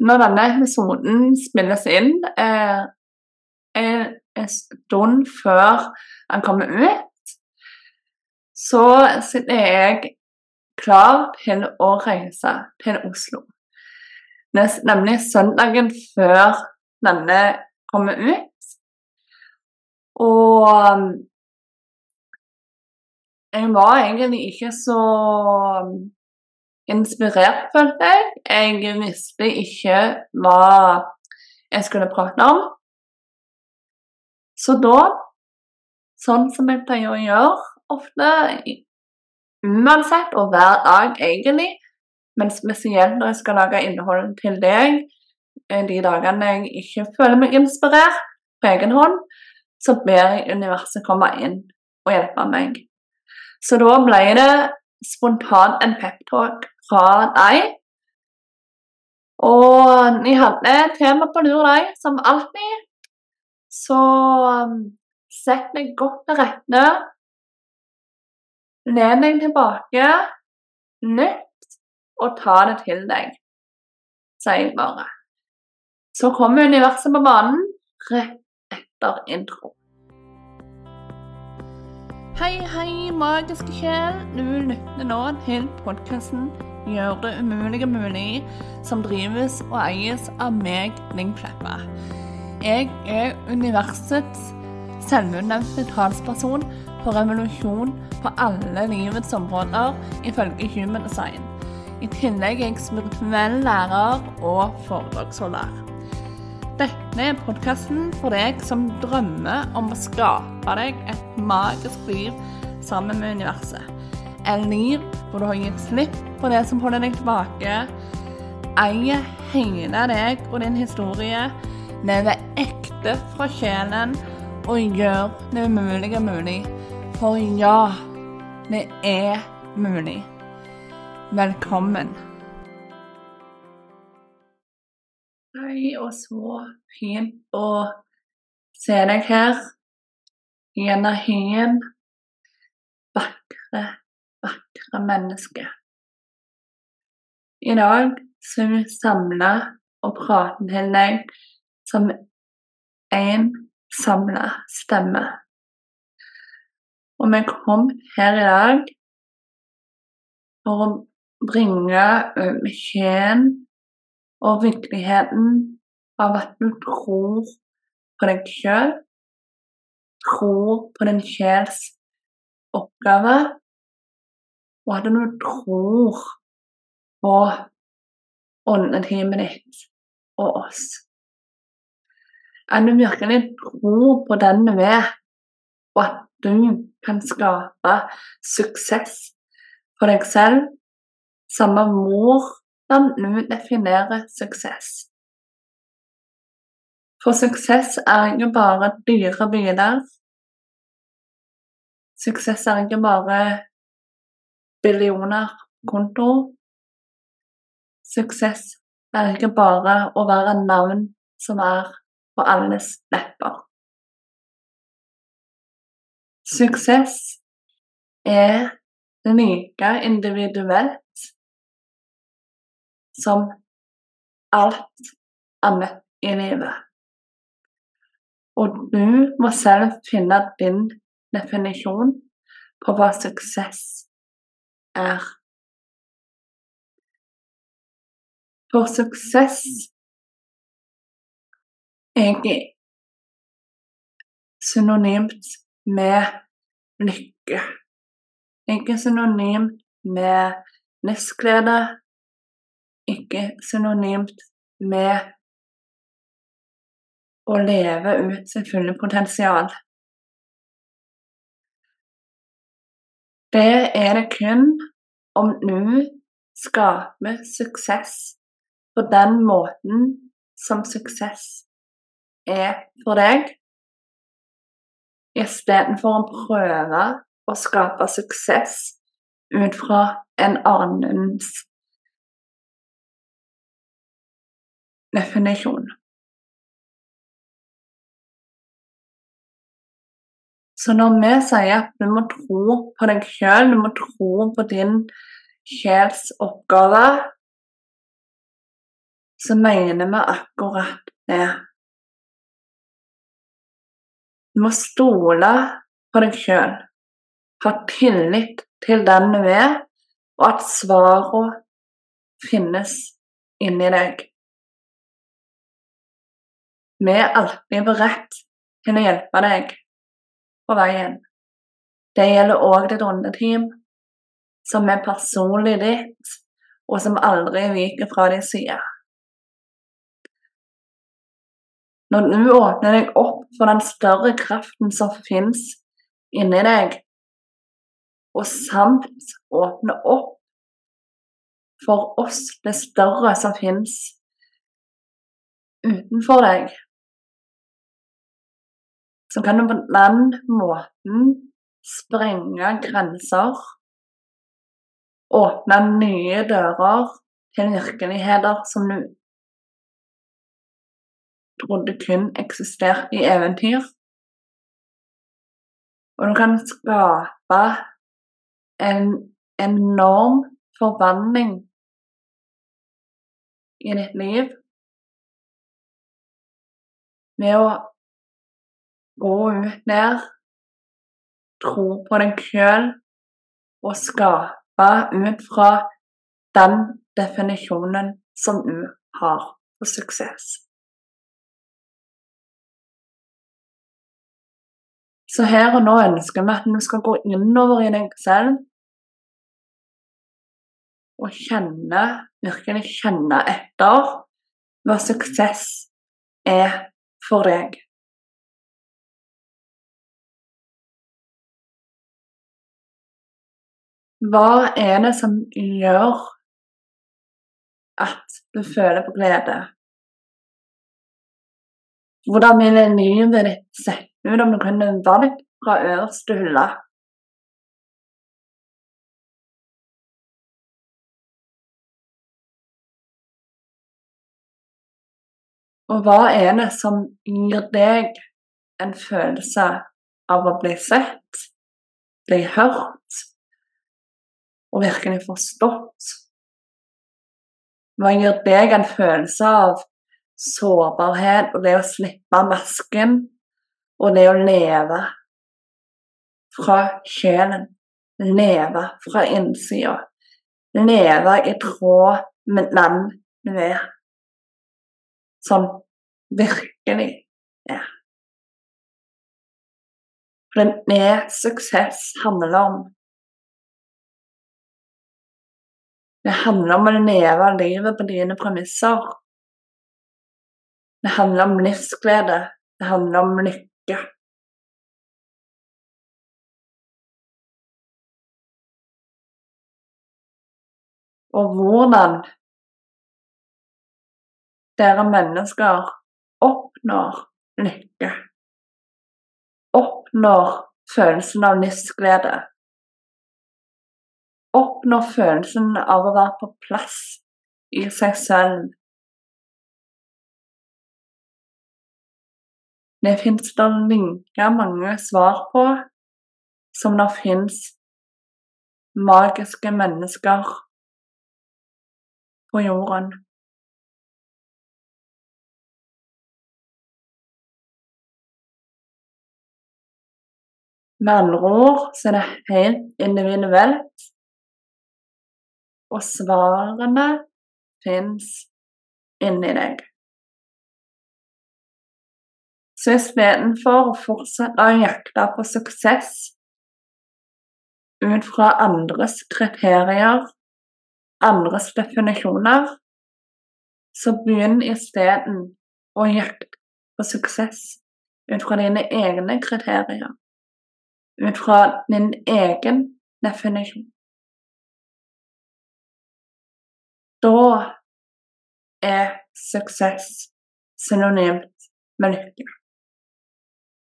når denne episoden spilles inn, eh, en stund før han kommer ut, så sitter jeg klar til å reise til Oslo. Nemlig søndagen før denne kommer ut. Og jeg var egentlig ikke så inspirert, følte jeg. Jeg visste ikke hva jeg skulle prate om. Så da, sånn som jeg pleier å gjøre ofte, uansett og hver dag egentlig, men spesielt når jeg skal lage innhold til deg, eh, de dagene jeg ikke føler meg inspirert på egen hånd, så ber jeg universet komme inn og hjelpe meg. Så da ble det spontant en peptalk fra deg. Og jeg hadde tema på lur deg, som alltid. Så um, sett deg godt til rette. Len deg tilbake, nytt, og ta det til deg, sier jeg bare. Så kommer universet på banen rett etter intro. Hei, hei, magiske sjel. Du lytter nå til podkasten 'Gjør det umulige mulig', som drives og eies av meg, Ling Kleppa. Jeg er universets selvutnevnte talsperson for revolusjon på alle livets områder, ifølge Human Design. I tillegg er jeg spirituell lærer og foredragsholder. Dette er podkasten for deg som drømmer om å skape deg et magisk liv sammen med universet. Et liv hvor du har gitt slipp på det som holder deg tilbake, eier hele deg og din historie, lever ekte fra sjelen og gjør det umulige mulig. For ja, det er mulig. Velkommen. Hei, og så fint å se deg her i energien. Vakre, vakre menneske. I dag så er vi samla og prater til deg som én samla stemme. Og vi kom her i dag for å bringe beskjeden og virkeligheten av at du tror på deg sjøl, tror på din sjels oppgave, og at du tror på åndeteamet ditt og oss. At du virkelig tror på den du er, og at du kan skape suksess for deg selv, samme hvor hvordan du definerer suksess. For suksess er ikke bare dyre biler. Suksess er ikke bare billioner konto. Suksess er ikke bare å være navn som er på alles lepper. Suksess er like individuelt som alt annet i livet. Og du må selv finne din definisjon på hva suksess er. For suksess er ikke synonymt med lykke. Ikke synonymt med livsglede, ikke synonymt med å leve ut sitt fulle potensial. Det er det kun om du skaper suksess på den måten som suksess er for deg, istedenfor å prøve å skape suksess ut fra en annens definisjon. Så når vi sier at du må tro på deg sjøl, du må tro på din sjels oppgave, så mener vi akkurat det. Du må stole på deg sjøl, ha tillit til den du er, og at svarene finnes inni deg. Vi er alltid beredt til å hjelpe deg på veien. Det gjelder òg ditt åndeteam, som er personlig ditt, og som aldri viker fra din side. Når du åpner deg opp for den større kraften som finnes inni deg, og samt åpner opp for oss det større som finnes utenfor deg, så kan du på den måten sprenge grenser, åpne nye dører til virkeligheter som du trodde kun eksisterte i eventyr. Og du kan skape en enorm forvandling i ditt liv med å gå ut der, tro på deg sjøl og skape ut fra den definisjonen som du har på suksess. Så her og nå ønsker vi at du skal gå innover i deg selv og kjenne, virkelig kjenne etter hva suksess er for deg. Hva er det som gjør at du føler på glede? Hvordan ville livet ditt sett ut om du kunne valgt fra øverste hylle? Og hva er det som gir deg en følelse av å bli sett, bli hørt, og virkelig forstått. Hva gir deg en følelse av sårbarhet og det å slippe masken og det å leve fra sjelen. Leve fra innsida. Leve i tråd med den du er. Som virkelig er. For det suksess handler om Det handler om å leve livet på dine premisser. Det handler om livsglede. Det handler om lykke. Og hvordan dere mennesker oppnår lykke, oppnår følelsen av livsglede, oppnår følelsen av å være på plass i seg selv. Det fins det like mange svar på som det fins magiske mennesker på jorden. Med andre ord så er det helt individuelt og svarene fins inni deg. Så istedenfor å fortsette å jakte på suksess ut fra andres kriterier, andres definisjoner, så begynn isteden å jakte på suksess ut fra dine egne kriterier, ut fra din egen definisjon. Da er suksess synonymt med lykke.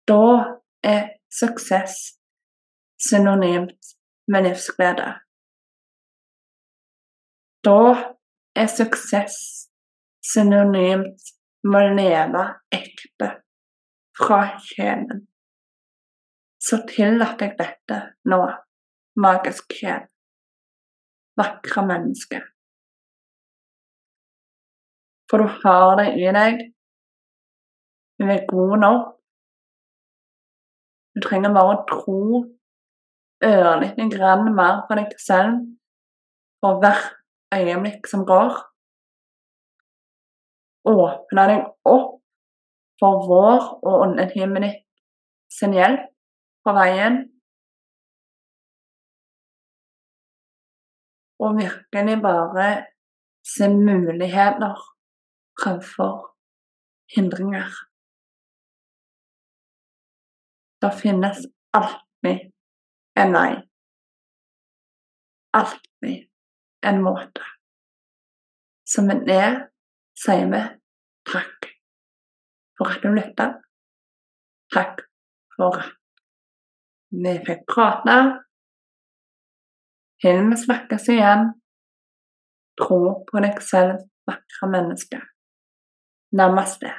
Da er suksess synonymt med livsglede. Da er suksess synonymt med å leve ekte fra sjelen. Så tillater jeg dette nå, magisk sjel, vakre menneske. For du har det i deg. Du er god nok. Du trenger bare å tro ørlite grann mer på deg selv for hvert øyeblikk som går. Åpne deg opp for vår og ditt sin hjelp på veien. Og virkelig bare se muligheter fremfor hindringer. Det finnes alltid en vei. Alltid en måte. Som en er, sier vi takk for at du lytta. Takk for at vi fikk prate. Til vi snakkes igjen, tro på deg selv, vakre menneske. Namaste.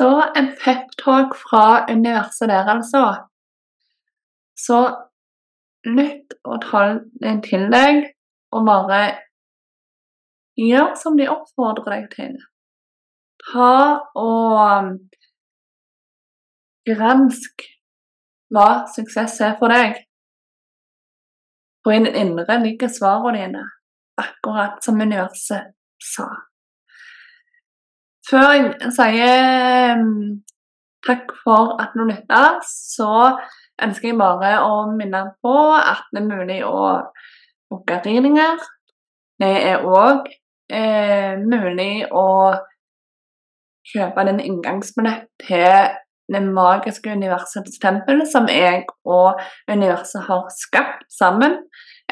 Så en peptalk fra universet der, altså. Så lytt og den til deg, og bare gjør som de oppfordrer deg til. Ta og um, gransk hva suksess er for deg. For i den indre ligger svarene dine, akkurat som universet sa. Før jeg sier mm, takk for at du lytta, så ønsker jeg bare å minne på at det er mulig å booke readninger. Det er òg eh, mulig å kjøpe den inngangsbillett til det magiske universets tempel, som jeg og universet har skapt sammen.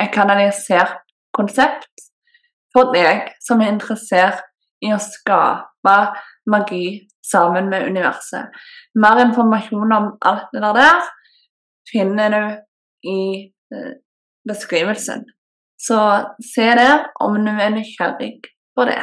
Et kanalisert konsept for deg som er interessert i å skape magi sammen med universet. Mer informasjon om alt det der finner du i eh, beskrivelsen. Så se der om du er nysgjerrig på det.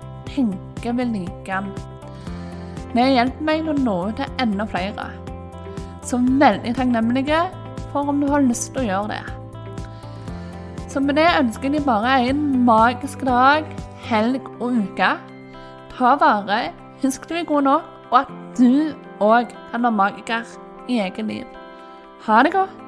tenker vil like den. Det hjelper meg til å nå ut til enda flere. Så veldig takknemlige for om du har lyst til å gjøre det. Så med det ønsker jeg bare en magisk dag, helg og uke. Ta vare, husk du er god nok, og at du òg kan være magiker i eget liv. Ha det godt.